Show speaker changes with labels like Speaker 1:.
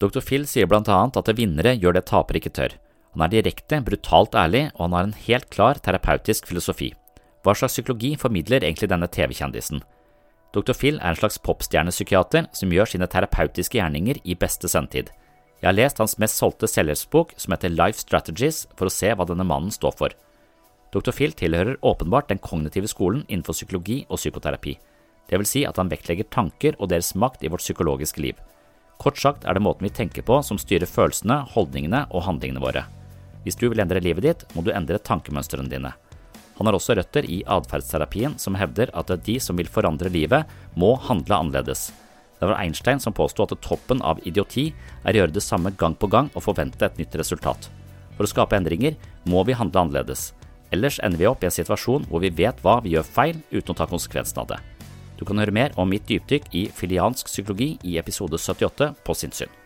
Speaker 1: Dr. Phil sier blant annet at vinnere gjør det tapere ikke tør. Han er direkte, brutalt ærlig, og han har en helt klar terapeutisk filosofi. Hva slags psykologi formidler egentlig denne TV-kjendisen? Dr. Phil er en slags popstjernepsykiater som gjør sine terapeutiske gjerninger i beste sendetid. Jeg har lest hans mest solgte selvhjelpsbok, som heter Life Strategies, for å se hva denne mannen står for. Dr. Phil tilhører åpenbart den kognitive skolen innenfor psykologi og psykoterapi. Det vil si at han vektlegger tanker og deres makt i vårt psykologiske liv. Kort sagt er det måten vi tenker på som styrer følelsene, holdningene og handlingene våre. Hvis du vil endre livet ditt, må du endre tankemønstrene dine. Han har også røtter i atferdsterapien, som hevder at de som vil forandre livet, må handle annerledes. Det var Einstein som påsto at toppen av idioti er å gjøre det samme gang på gang og forvente et nytt resultat. For å skape endringer må vi handle annerledes. Ellers ender vi opp i en situasjon hvor vi vet hva vi gjør feil, uten å ta konsekvensen av det. Du kan høre mer om mitt dypdykk i filiansk psykologi i episode 78 på sinnssyn.